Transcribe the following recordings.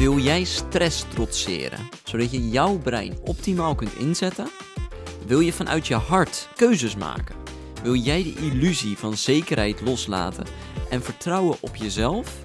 Wil jij stress trotseren, zodat je jouw brein optimaal kunt inzetten? Wil je vanuit je hart keuzes maken? Wil jij de illusie van zekerheid loslaten en vertrouwen op jezelf?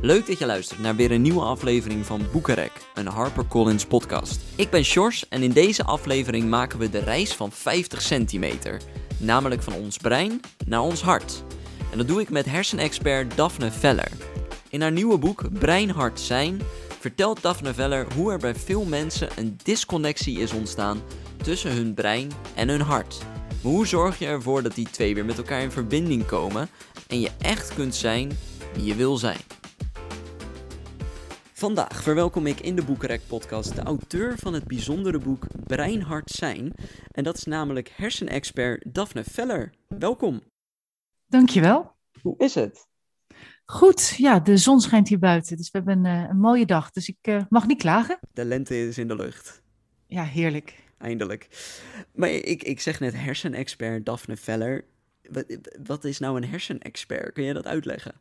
Leuk dat je luistert naar weer een nieuwe aflevering van Boekarek, een HarperCollins podcast. Ik ben Sjors en in deze aflevering maken we de reis van 50 centimeter, namelijk van ons brein naar ons hart. En dat doe ik met hersenexpert Daphne Veller. In haar nieuwe boek Brein Hart Zijn vertelt Daphne Veller hoe er bij veel mensen een disconnectie is ontstaan tussen hun brein en hun hart. Maar hoe zorg je ervoor dat die twee weer met elkaar in verbinding komen en je echt kunt zijn wie je wil zijn? Vandaag verwelkom ik in de Boekenrek podcast de auteur van het bijzondere boek Brein Hart Zijn. En dat is namelijk hersenexpert Daphne Veller. Welkom. Dankjewel. Hoe is het? Goed, ja, de zon schijnt hier buiten, dus we hebben een, een mooie dag. Dus ik uh, mag niet klagen. De lente is in de lucht. Ja, heerlijk. Eindelijk. Maar ik, ik zeg net hersenexpert Daphne Veller. Wat, wat is nou een hersenexpert? Kun je dat uitleggen?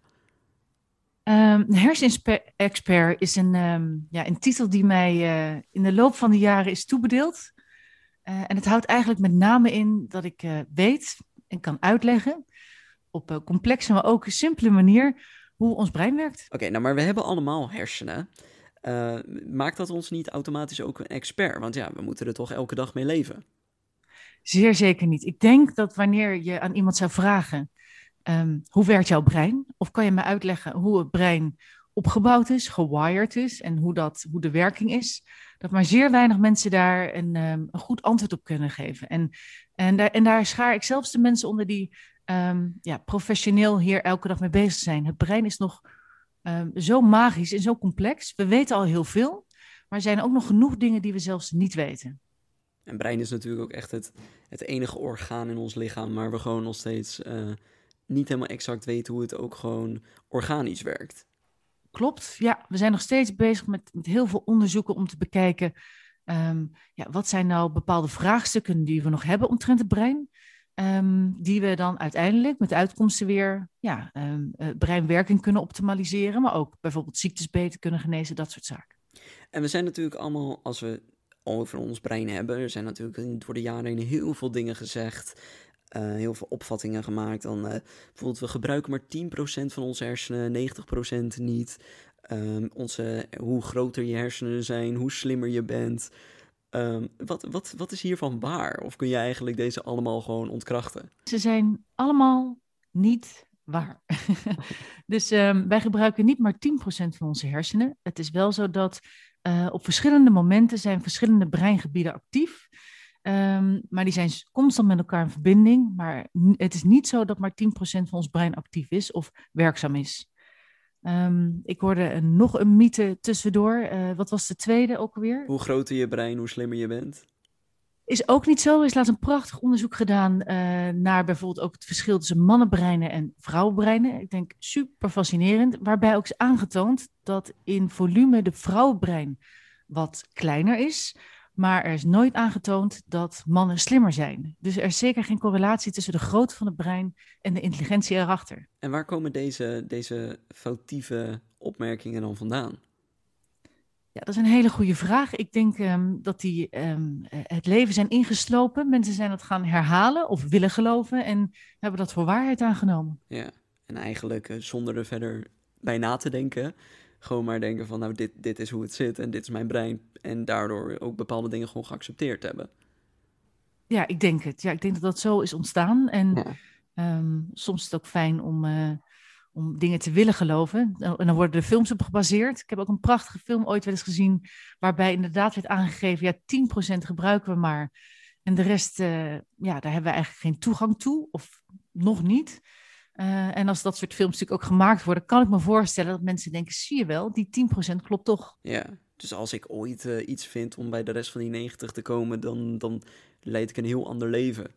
Um, een hersenexpert is een, um, ja, een titel die mij uh, in de loop van de jaren is toebedeeld. Uh, en het houdt eigenlijk met name in dat ik weet en kan uitleggen op een complexe, maar ook een simpele manier hoe ons brein werkt. Oké, okay, nou maar we hebben allemaal hersenen. Uh, maakt dat ons niet automatisch ook een expert? Want ja, we moeten er toch elke dag mee leven. Zeer zeker niet. Ik denk dat wanneer je aan iemand zou vragen: um, hoe werkt jouw brein? Of kan je me uitleggen hoe het brein opgebouwd is, gewired is en hoe, dat, hoe de werking is? Dat maar zeer weinig mensen daar een, um, een goed antwoord op kunnen geven. En, en, daar, en daar schaar ik zelfs de mensen onder die um, ja, professioneel hier elke dag mee bezig zijn. Het brein is nog um, zo magisch en zo complex. We weten al heel veel, maar er zijn ook nog genoeg dingen die we zelfs niet weten. En brein is natuurlijk ook echt het, het enige orgaan in ons lichaam, maar we gewoon nog steeds uh, niet helemaal exact weten hoe het ook gewoon organisch werkt. Klopt, ja. We zijn nog steeds bezig met, met heel veel onderzoeken om te bekijken. Um, ja, wat zijn nou bepaalde vraagstukken die we nog hebben omtrent het brein? Um, die we dan uiteindelijk met uitkomsten weer ja, um, uh, breinwerking kunnen optimaliseren, maar ook bijvoorbeeld ziektes beter kunnen genezen, dat soort zaken. En we zijn natuurlijk allemaal, als we over ons brein hebben, er zijn natuurlijk door de jaren heen heel veel dingen gezegd, uh, heel veel opvattingen gemaakt. Dan uh, bijvoorbeeld, we gebruiken maar 10% van onze hersenen, 90% niet. Um, onze, hoe groter je hersenen zijn, hoe slimmer je bent. Um, wat, wat, wat is hiervan waar? Of kun je eigenlijk deze allemaal gewoon ontkrachten? Ze zijn allemaal niet waar. dus um, wij gebruiken niet maar 10% van onze hersenen. Het is wel zo dat uh, op verschillende momenten zijn verschillende breingebieden actief. Um, maar die zijn constant met elkaar in verbinding. Maar het is niet zo dat maar 10% van ons brein actief is of werkzaam is. Um, ik hoorde een, nog een mythe tussendoor. Uh, wat was de tweede ook alweer? Hoe groter je brein, hoe slimmer je bent. Is ook niet zo. Er is laatst een prachtig onderzoek gedaan uh, naar bijvoorbeeld ook het verschil tussen mannenbreinen en vrouwenbreinen. Ik denk super fascinerend. Waarbij ook is aangetoond dat in volume de vrouwenbrein wat kleiner is. Maar er is nooit aangetoond dat mannen slimmer zijn. Dus er is zeker geen correlatie tussen de grootte van het brein en de intelligentie erachter. En waar komen deze, deze foutieve opmerkingen dan vandaan? Ja, dat is een hele goede vraag. Ik denk um, dat die um, het leven zijn ingeslopen. Mensen zijn het gaan herhalen of willen geloven en hebben dat voor waarheid aangenomen. Ja, en eigenlijk uh, zonder er verder bij na te denken, gewoon maar denken van nou dit, dit is hoe het zit en dit is mijn brein. En daardoor ook bepaalde dingen gewoon geaccepteerd hebben. Ja, ik denk het. Ja, ik denk dat dat zo is ontstaan. En ja. um, soms is het ook fijn om, uh, om dingen te willen geloven. En dan worden er films op gebaseerd. Ik heb ook een prachtige film ooit wel eens gezien, waarbij inderdaad werd aangegeven, ja, 10% gebruiken we maar. En de rest, uh, ja, daar hebben we eigenlijk geen toegang toe, of nog niet. Uh, en als dat soort films natuurlijk ook gemaakt worden, kan ik me voorstellen dat mensen denken: zie je wel, die 10% klopt toch. Ja, dus als ik ooit uh, iets vind om bij de rest van die 90 te komen, dan, dan leid ik een heel ander leven.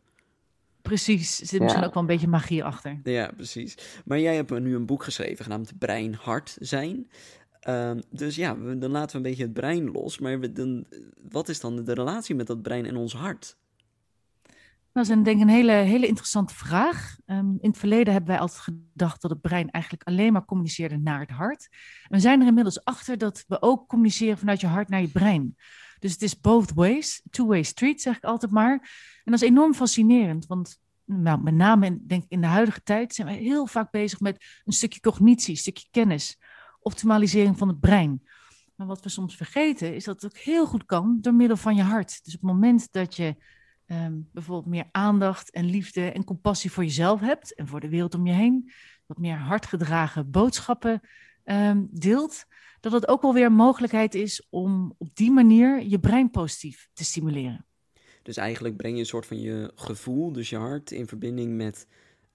Precies, er zit misschien ook wel een beetje magie achter. Ja, precies. Maar jij hebt nu een boek geschreven genaamd Brein Hart Zijn. Uh, dus ja, we, dan laten we een beetje het brein los. Maar we, dan, wat is dan de relatie met dat brein en ons hart? Dat is een, denk ik een hele, hele interessante vraag. Ehm, in het verleden hebben wij altijd gedacht dat het brein eigenlijk alleen maar communiceerde naar het hart. We zijn er inmiddels achter dat we ook communiceren vanuit je hart naar je brein. Dus het is both ways, two-way street zeg ik altijd maar. En dat is enorm fascinerend, want nou, met name denk in de huidige tijd zijn we heel vaak bezig met een stukje cognitie, een stukje kennis, optimalisering van het brein. Maar wat we soms vergeten is dat het ook heel goed kan door middel van je hart. Dus op het moment dat je Ehm, bijvoorbeeld meer aandacht en liefde en compassie voor jezelf hebt en voor de wereld om je heen, wat meer hardgedragen boodschappen ehm, deelt, dat het ook wel weer een mogelijkheid is om op die manier je brein positief te stimuleren. Dus eigenlijk breng je een soort van je gevoel, dus je hart, in verbinding met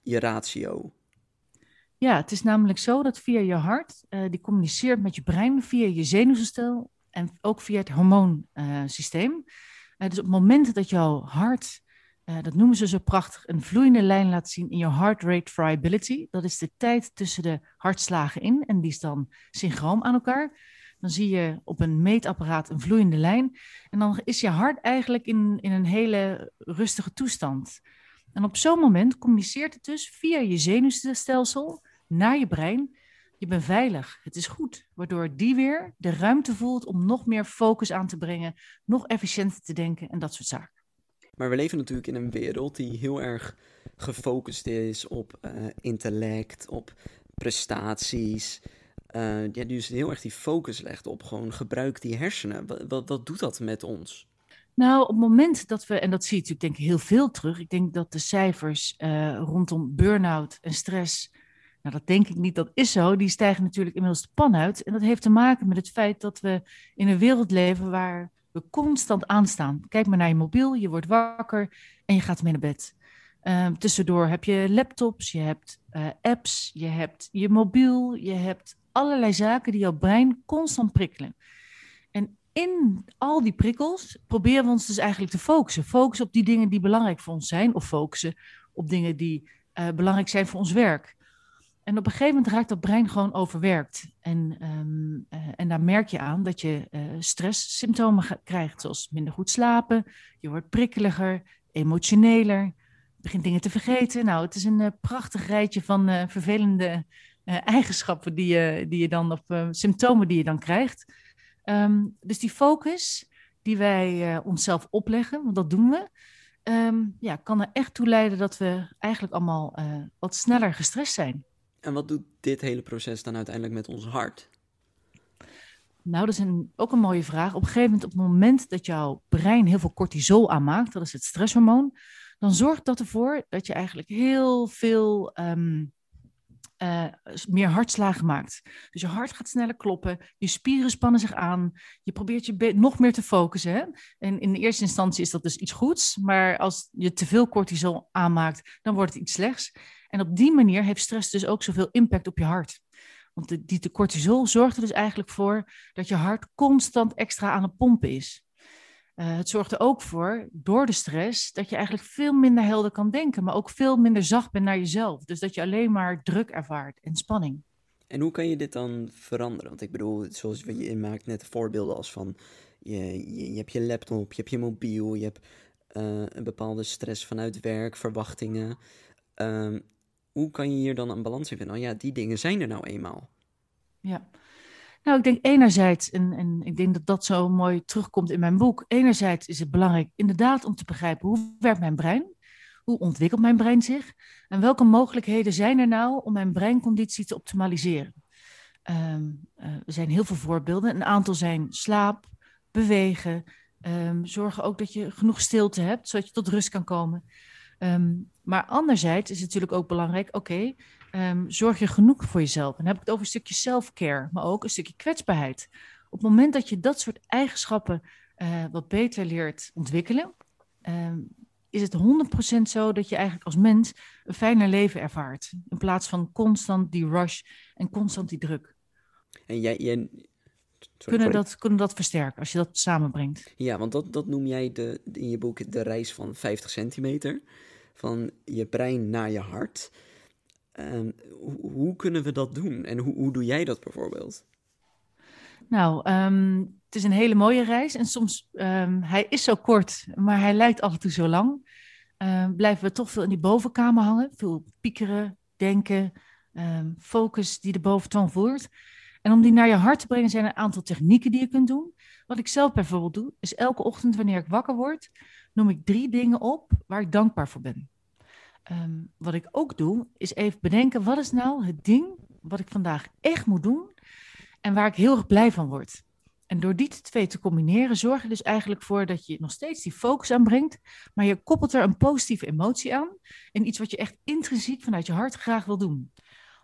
je ratio. Ja, het is namelijk zo dat via je hart, uh, die communiceert met je brein via je zenuwstelsel en ook via het hormoonsysteem. Uh, dus op het moment dat jouw hart, uh, dat noemen ze zo prachtig, een vloeiende lijn laat zien in je heart rate variability, dat is de tijd tussen de hartslagen in en die is dan synchroon aan elkaar. Dan zie je op een meetapparaat een vloeiende lijn en dan is je hart eigenlijk in, in een hele rustige toestand. En op zo'n moment communiceert het dus via je zenuwstelsel naar je brein je bent veilig, het is goed. Waardoor die weer de ruimte voelt om nog meer focus aan te brengen, nog efficiënter te denken en dat soort zaken. Maar we leven natuurlijk in een wereld die heel erg gefocust is op uh, intellect, op prestaties. Uh, ja, dus heel erg die focus legt op gewoon gebruik die hersenen. Wat, wat, wat doet dat met ons? Nou, op het moment dat we, en dat zie je natuurlijk denk ik heel veel terug. Ik denk dat de cijfers uh, rondom burn-out en stress nou, dat denk ik niet, dat is zo. Die stijgen natuurlijk inmiddels de pan uit. En dat heeft te maken met het feit dat we in een wereld leven waar we constant aanstaan. Kijk maar naar je mobiel, je wordt wakker en je gaat mee naar bed. Uh, tussendoor heb je laptops, je hebt uh, apps, je hebt je mobiel, je hebt allerlei zaken die jouw brein constant prikkelen. En in al die prikkels proberen we ons dus eigenlijk te focussen. Focussen op die dingen die belangrijk voor ons zijn, of focussen op dingen die uh, belangrijk zijn voor ons werk. En op een gegeven moment raakt dat brein gewoon overwerkt. En, um, uh, en daar merk je aan dat je uh, stresssymptomen krijgt, zoals minder goed slapen, je wordt prikkeliger, emotioneler, begint dingen te vergeten. Nou, het is een uh, prachtig rijtje van vervelende eigenschappen die je, die je dan, of symptomen die je dan krijgt. Um, dus die focus die wij onszelf opleggen, want dat doen we, um, ja, kan er echt toe leiden dat we eigenlijk allemaal wat sneller gestrest zijn. En wat doet dit hele proces dan uiteindelijk met ons hart? Nou, dat is een, ook een mooie vraag. Op een gegeven moment, op het moment dat jouw brein heel veel cortisol aanmaakt, dat is het stresshormoon, dan zorgt dat ervoor dat je eigenlijk heel veel um, uh, meer hartslagen maakt. Dus je hart gaat sneller kloppen, je spieren spannen zich aan, je probeert je nog meer te focussen. Hè? En in de eerste instantie is dat dus iets goeds, maar als je te veel cortisol aanmaakt, dan wordt het iets slechts. En op die manier heeft stress dus ook zoveel impact op je hart. Want die cortisol zorgt er dus eigenlijk voor dat je hart constant extra aan het pompen is. Uh, het zorgt er ook voor, door de stress, dat je eigenlijk veel minder helder kan denken, maar ook veel minder zacht bent naar jezelf. Dus dat je alleen maar druk ervaart en spanning. En hoe kan je dit dan veranderen? Want ik bedoel, zoals je maakt net voorbeelden als van, je, je, je hebt je laptop, je hebt je mobiel, je hebt uh, een bepaalde stress vanuit werk, verwachtingen. Um, hoe kan je hier dan een balans in vinden? Nou ja, die dingen zijn er nou eenmaal. Ja. Nou, ik denk enerzijds, en, en ik denk dat dat zo mooi terugkomt in mijn boek. Enerzijds is het belangrijk inderdaad om te begrijpen hoe werkt mijn brein? Hoe ontwikkelt mijn brein zich? En welke mogelijkheden zijn er nou om mijn breinconditie te optimaliseren? Um, uh, er zijn heel veel voorbeelden. Een aantal zijn slaap, bewegen. Um, zorgen ook dat je genoeg stilte hebt, zodat je tot rust kan komen. Um, maar anderzijds is het natuurlijk ook belangrijk, oké, um, zorg je genoeg voor jezelf. En dan heb ik het over een stukje self-care, maar ook een stukje kwetsbaarheid. Op het moment dat je dat soort eigenschappen uh, wat beter leert ontwikkelen, um, is het 100% zo dat je eigenlijk als mens een fijner leven ervaart. In plaats van constant die rush en constant die druk. En jij, jij kunnen, dat, kunnen dat versterken als je dat samenbrengt. Ja, want dat, dat noem jij de, in je boek de reis van 50 centimeter van je brein naar je hart. Um, hoe, kunnen we dat doen? En hoe, doe jij dat bijvoorbeeld? Nou, um, het is een hele mooie reis. En soms, um, hij is zo kort, maar hij lijkt af en toe zo lang. blijven we toch veel in die bovenkamer hangen. Veel piekeren, denken, focus die de boventoon voert. En om die naar je hart te brengen zijn er een aantal technieken die je kunt doen. Wat ik zelf bijvoorbeeld doe, is elke ochtend wanneer ik wakker word, noem ik drie dingen op waar ik dankbaar voor ben. Um, wat ik ook doe, is even bedenken, wat is nou het ding wat ik vandaag echt moet doen en waar ik heel erg blij van word. En door die twee te combineren, zorg je dus eigenlijk voor dat je nog steeds die focus aanbrengt, maar je koppelt er een positieve emotie aan en iets wat je echt intrinsiek vanuit je hart graag wil doen.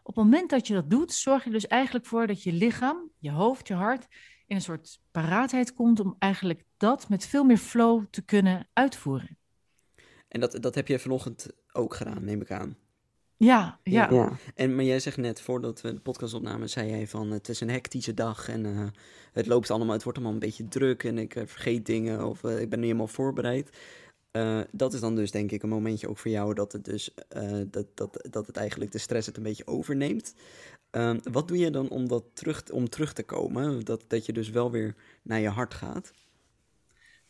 Op het moment dat je dat doet, zorg je dus eigenlijk voor dat je lichaam, je hoofd, je hart in een soort paraatheid komt om eigenlijk dat met veel meer flow te kunnen uitvoeren. En dat, dat heb je vanochtend ook gedaan, neem ik aan. Ja, ja. ja. En, maar jij zegt net, voordat we de podcast opnamen, zei jij van het is een hectische dag en uh, het loopt allemaal, het wordt allemaal een beetje druk en ik uh, vergeet dingen of uh, ik ben niet helemaal voorbereid. dat is dan dus denk ik een momentje ook voor jou dat het dus dat, dat, dat het eigenlijk de stress het een beetje overneemt. Ehm, wat doe je dan om, dat terug, om terug te komen? Dat, dat je dus wel weer naar je hart gaat?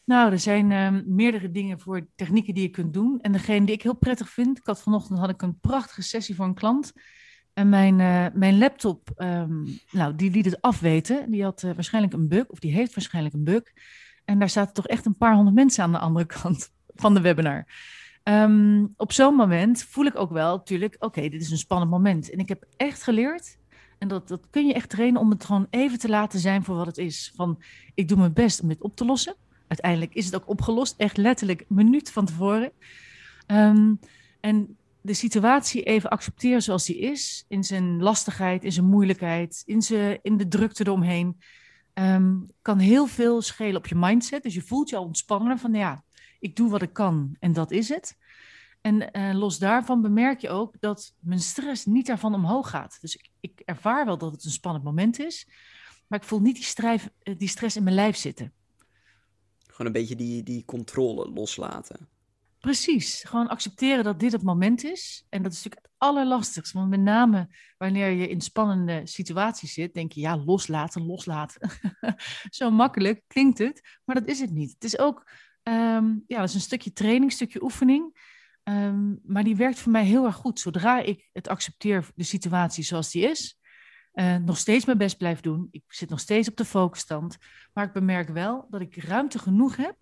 Nou, er zijn um, meerdere dingen voor technieken die je kunt doen. En degene die ik heel prettig vind, ik had vanochtend had ik een prachtige sessie voor een klant. En mijn, uh, mijn laptop, um, nou, die liet het afweten. Die had uh, waarschijnlijk een bug, of die heeft waarschijnlijk een bug. En daar zaten toch echt een paar honderd mensen aan de andere kant van de webinar. Um, op zo'n moment voel ik ook wel natuurlijk, oké, dit is een spannend moment. En ik heb echt geleerd, en dat, dat kun je echt trainen om het gewoon even te laten zijn voor wat het is. Van, ik doe mijn best om dit op te lossen uiteindelijk is het ook opgelost, echt letterlijk een minuut van tevoren. Um, en de situatie even accepteren zoals die is, in zijn lastigheid, in zijn moeilijkheid, in, in de drukte eromheen, um, kan heel veel schelen op je mindset. Dus je voelt je al ontspannen van, ja, ik doe wat ik kan en dat is het. En uh, los daarvan bemerk je ook dat mijn stress niet daarvan omhoog gaat. Dus ik, ik ervaar wel dat het een spannend moment is, maar ik voel niet die, eh, die stress in mijn lijf zitten. Gewoon een beetje die, die controle loslaten. Precies, gewoon accepteren dat dit het moment is. En dat is natuurlijk het allerlastigste. Want met name wanneer je in spannende situaties zit, denk je, ja, loslaten, loslaten. Zo makkelijk klinkt het, maar dat is het niet. Het is ook, um, ja, dat is een stukje training, een stukje oefening. Um, maar die werkt voor mij heel erg goed. Zodra ik het accepteer, de situatie zoals die is, uh, nog steeds mijn best blijf doen. Ik zit nog steeds op de focusstand. Maar ik bemerk wel dat ik ruimte genoeg heb.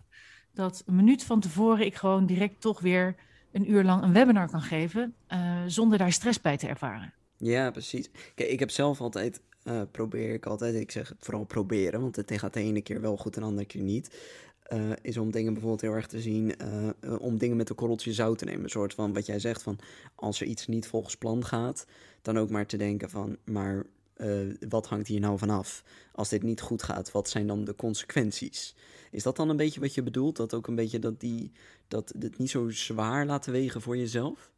Dat een minuut van tevoren ik gewoon direct toch weer een uur lang een webinar kan geven. Uh, zonder daar stress bij te ervaren. Ja, precies. Kijk, ik heb zelf altijd. Uh, probeer ik altijd, ik zeg vooral proberen, want het gaat de ene keer wel goed en de andere keer niet. Is om dingen bijvoorbeeld heel erg te zien, om dingen met een korreltje zout te nemen. Een soort van wat jij zegt van, als er iets niet volgens plan gaat, dan ook maar te denken van, maar uh, wat hangt hier nou vanaf? Als dit niet goed gaat, wat zijn dan de consequenties? Is dat dan een beetje wat je bedoelt? Dat ook een beetje dat, die, dat het niet zo zwaar laten wegen voor jezelf?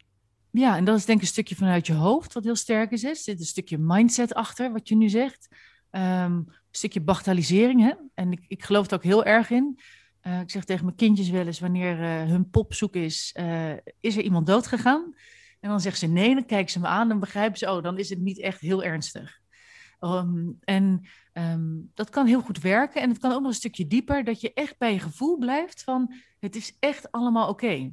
Ja, en dat is denk ik een stukje vanuit je hoofd wat heel sterk is. Er zit een stukje mindset achter, wat je nu zegt. Um, een stukje bagatellisering. Hè? En ik, ik geloof er ook heel erg in. Uh, ik zeg tegen mijn kindjes wel eens, wanneer uh, hun pop zoek is, is er iemand dood gegaan? En dan zeggen ze nee, dan kijken ze me aan en begrijpen ze, oh, dan is het niet echt heel ernstig. Um, en um, dat kan heel goed werken. En het kan ook nog een stukje dieper, dat je echt bij je gevoel blijft van het is echt allemaal oké.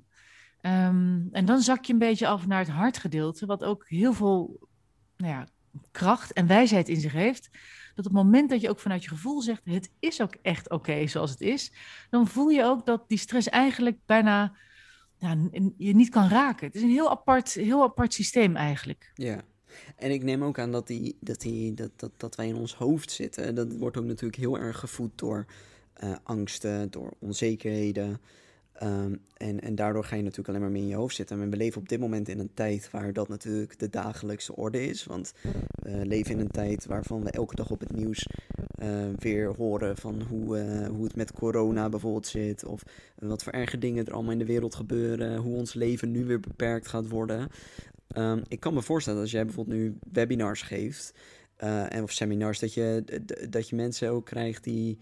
Um, en dan zak je een beetje af naar het hartgedeelte, wat ook heel veel nou ja, kracht en wijsheid in zich heeft. Dat op het moment dat je ook vanuit je gevoel zegt, het is ook echt oké zoals het is, dan voel je ook dat die stress eigenlijk bijna je niet kan raken. Het is een heel apart, heel apart systeem eigenlijk. Ja. En ik neem ook aan dat, die, dat, die, dat, dat, dat wij in ons hoofd zitten. Dat wordt ook natuurlijk heel erg gevoed door uh, angsten, door onzekerheden. Um, en, en daardoor ga je natuurlijk alleen maar meer in je hoofd zitten. En we leven op dit moment in een tijd waar dat natuurlijk de dagelijkse orde is. Want we leven in een tijd waarvan we elke dag op het nieuws uh, weer horen van hoe, uh, hoe het met corona bijvoorbeeld zit. Of wat voor erge dingen er allemaal in de wereld gebeuren. Hoe ons leven nu weer beperkt gaat worden. Um, ik kan me voorstellen als jij bijvoorbeeld nu webinars geeft uh, en of seminars, dat je, dat je mensen ook krijgt die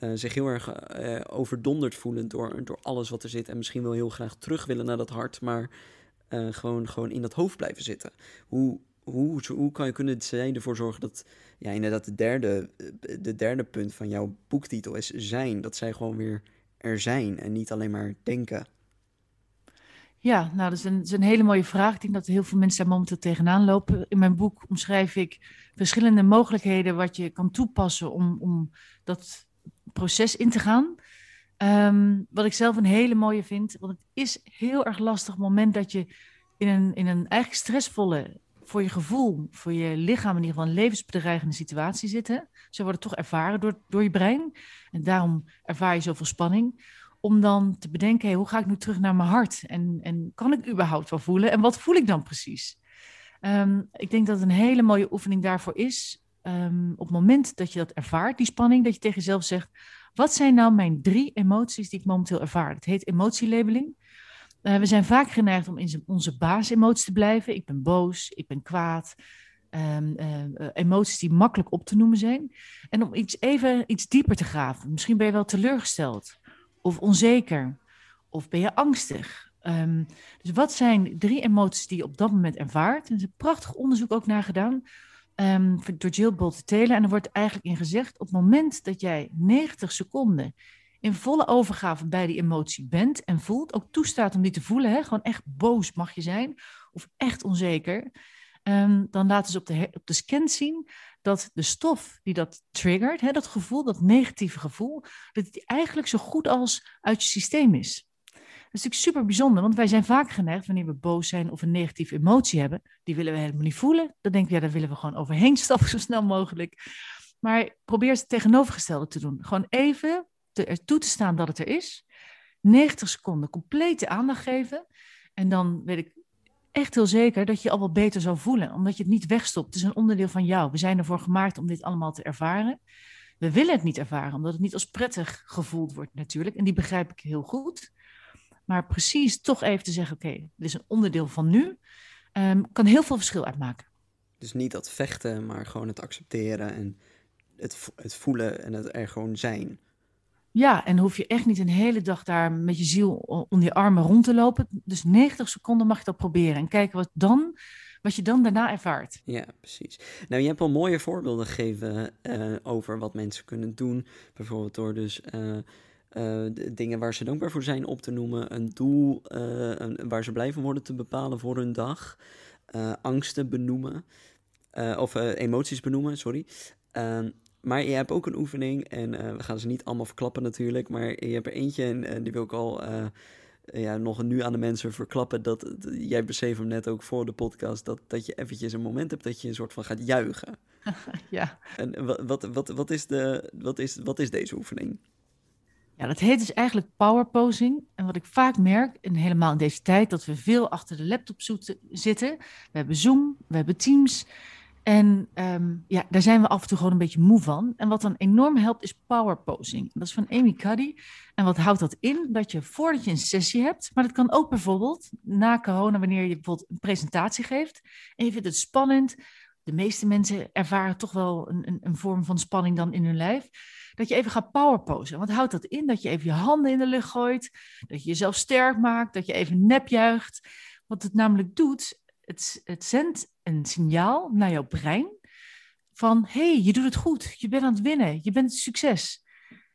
uh, zich heel erg uh, overdonderd voelen door, door alles wat er zit en misschien wel heel graag terug willen naar dat hart, maar gewoon, gewoon in dat hoofd blijven zitten. Hoe, hoe, hoe kan je kunnen zij ervoor zorgen dat, ja, inderdaad, de derde, de derde punt van jouw boektitel is zijn, dat zij gewoon weer er zijn en niet alleen maar denken? Ja, nou, dat is, een, een hele mooie vraag. Ik denk dat heel veel mensen daar momenteel tegenaan lopen. In mijn boek omschrijf ik verschillende mogelijkheden wat je kan toepassen om, om dat proces in te gaan. Ehm, wat ik zelf een hele mooie vind, want het is heel erg lastig op het moment dat je in een, in een eigenlijk stressvolle, voor je gevoel, voor je lichaam in ieder geval, een levensbedreigende situatie zitten. Zo wordt het toch ervaren door, door je brein. En daarom ervaar je zoveel spanning om dan te bedenken, hoe ga ik nu terug naar mijn hart? En, en kan ik überhaupt wel voelen? En wat voel ik dan precies? Ehm, ik denk dat een hele mooie oefening daarvoor is, um, op het moment dat je dat ervaart, die spanning, dat je tegen jezelf zegt, wat zijn nou mijn drie emoties die ik momenteel ervaar? Het heet emotielabeling. Uh, we zijn vaak geneigd om in onze basisemoties te blijven. Ik ben boos, ik ben kwaad. Um, uh, emoties die makkelijk op te noemen zijn. En om iets even iets dieper te graven. Misschien ben je wel teleurgesteld of onzeker? Of ben je angstig? Um, dus wat zijn drie emoties die je op dat moment ervaart? Er is een prachtig onderzoek ook naar gedaan um, door Jill Bolte Taylor. En er wordt eigenlijk in gezegd, op het moment dat jij 90 seconden in volle overgave bij die emotie bent en voelt, ook toestaat om die te voelen, hè, gewoon echt boos mag je zijn, of echt onzeker, um, dan laten ze op de, op de scan zien dat de stof die dat triggert, hè, dat gevoel, dat negatieve gevoel, dat die eigenlijk zo goed als uit je systeem is. Dat is natuurlijk super bijzonder, want wij zijn vaak geneigd, wanneer we boos zijn of een negatieve emotie hebben, die willen we helemaal niet voelen. Dan denken we, ja, daar willen we gewoon overheen stappen zo snel mogelijk. Maar probeer het tegenovergestelde te doen. Gewoon even te, er toe te staan dat het er is. 90 seconden complete aandacht geven. En dan weet ik echt heel zeker dat je je al wel beter zou voelen, omdat je het niet wegstopt. Het is een onderdeel van jou. We zijn ervoor gemaakt om dit allemaal te ervaren. We willen het niet ervaren, omdat het niet als prettig gevoeld wordt natuurlijk. En die begrijp ik heel goed. Maar precies toch even te zeggen, oké, dit is een onderdeel van nu, um, kan heel veel verschil uitmaken. Dus niet dat vechten, maar gewoon het accepteren en het, het voelen en het er gewoon zijn. Ja, en hoef je echt niet een hele dag daar met je ziel onder je armen rond te lopen. Dus 90 seconden mag je dat proberen en kijken wat, dan, wat je dan daarna ervaart. Ja, precies. Nou, je hebt al mooie voorbeelden gegeven uh, over wat mensen kunnen doen. Bijvoorbeeld door dus uh, uh, dingen waar ze dankbaar voor zijn op te noemen. Een doel waar ze blij van worden te bepalen voor hun dag. angsten benoemen. of emoties benoemen, sorry. Maar je hebt ook een oefening, en uh, we gaan ze niet allemaal verklappen natuurlijk, maar je hebt er eentje en uh, die wil ik al uh, ja, nog nu aan de mensen verklappen. Dat, jij beschreef hem net ook voor de podcast, dat, dat je eventjes een moment hebt dat je een soort van gaat juichen. ja. En wat, wat, wat, wat, is de, wat, is, wat is deze oefening? Ja, dat heet dus eigenlijk power posing. En wat ik vaak merk, en helemaal in deze tijd, dat we veel achter de laptop zitten. We hebben Zoom, we hebben Teams. En um, ja, daar zijn we af en toe gewoon een beetje moe van. En wat dan enorm helpt is power posing. Dat is van Amy Cuddy. En wat houdt dat in? Dat je voordat je een sessie hebt, maar dat kan ook bijvoorbeeld na corona, wanneer je bijvoorbeeld een presentatie geeft en je vindt het spannend. De meeste mensen ervaren toch wel een, een, een vorm van spanning dan in hun lijf. Dat je even gaat power posen. Wat houdt dat in? Dat je even je handen in de lucht gooit. Dat je jezelf sterk maakt. Dat je even nepjuicht. Wat het namelijk doet, het, het zendt een signaal naar jouw brein van hey, je doet het goed, je bent aan het winnen, je bent succes.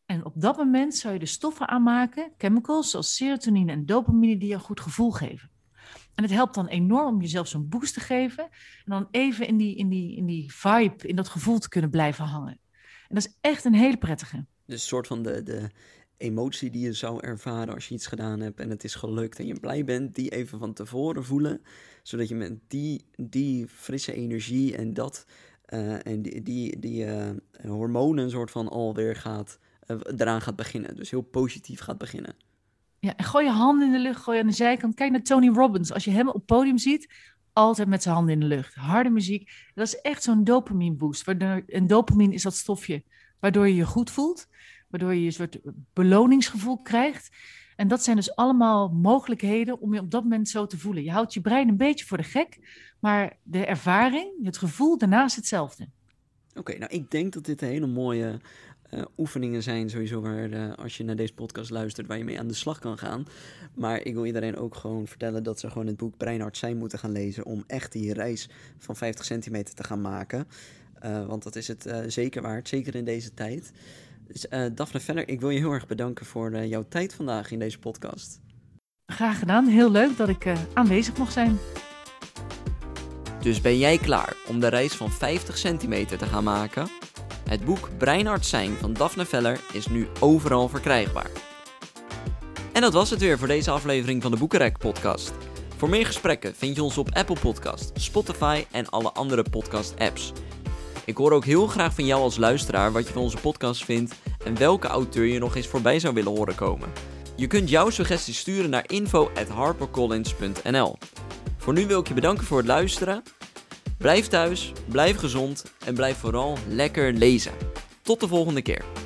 En op dat moment zou je de stoffen aanmaken, chemicals zoals serotonine en dopamine, die je een goed gevoel geven. En het helpt dan enorm om jezelf zo'n boost te geven en dan even in die, in, die, in die vibe, in dat gevoel te kunnen blijven hangen. En dat is echt een hele prettige. Dus een soort van de, de emotie die je zou ervaren als je iets gedaan hebt en het is gelukt en je blij bent, die even van tevoren voelen zodat je met die, die frisse energie en dat uh, en die, die, die uh, hormonen soort van alweer gaat, uh, eraan gaat beginnen. Dus heel positief gaat beginnen. Ja, en gooi je handen in de lucht, gooi je aan de zijkant. Kijk naar Tony Robbins. Als je hem op het podium ziet, altijd met zijn handen in de lucht. Harde muziek. Dat is echt zo'n dopamine boost. Waardoor, en dopamine is dat stofje waardoor je je goed voelt. Waardoor je een soort beloningsgevoel krijgt. En dat zijn dus allemaal mogelijkheden om je op dat moment zo te voelen. Je houdt je brein een beetje voor de gek, maar de ervaring, het gevoel daarna is hetzelfde. Oké, nou ik denk dat dit hele mooie uh, oefeningen zijn, sowieso waar uh, als je naar deze podcast luistert, waar je mee aan de slag kan gaan. Maar ik wil iedereen ook gewoon vertellen dat ze gewoon het boek Breinhard zijn moeten gaan lezen om echt die reis van 50 centimeter te gaan maken. Uh, want dat is het zeker waard, zeker in deze tijd. Dus uh, Daphne Venner, ik wil je heel erg bedanken voor uh, jouw tijd vandaag in deze podcast. Graag gedaan. Heel leuk dat ik uh, aanwezig mocht zijn. Dus ben jij klaar om de reis van 50 centimeter te gaan maken? Het boek Breinarts zijn van Daphne Veller is nu overal verkrijgbaar. En dat was het weer voor deze aflevering van de Boekenrek podcast. Voor meer gesprekken vind je ons op Apple Podcast, Spotify en alle andere podcast apps. Ik hoor ook heel graag van jou als luisteraar wat je van onze podcast vindt en welke auteur je nog eens voorbij zou willen horen komen. Je kunt jouw suggesties sturen naar info@harpercollins.nl. Voor nu wil ik je bedanken voor het luisteren. Blijf thuis, blijf gezond en blijf vooral lekker lezen. Tot de volgende keer.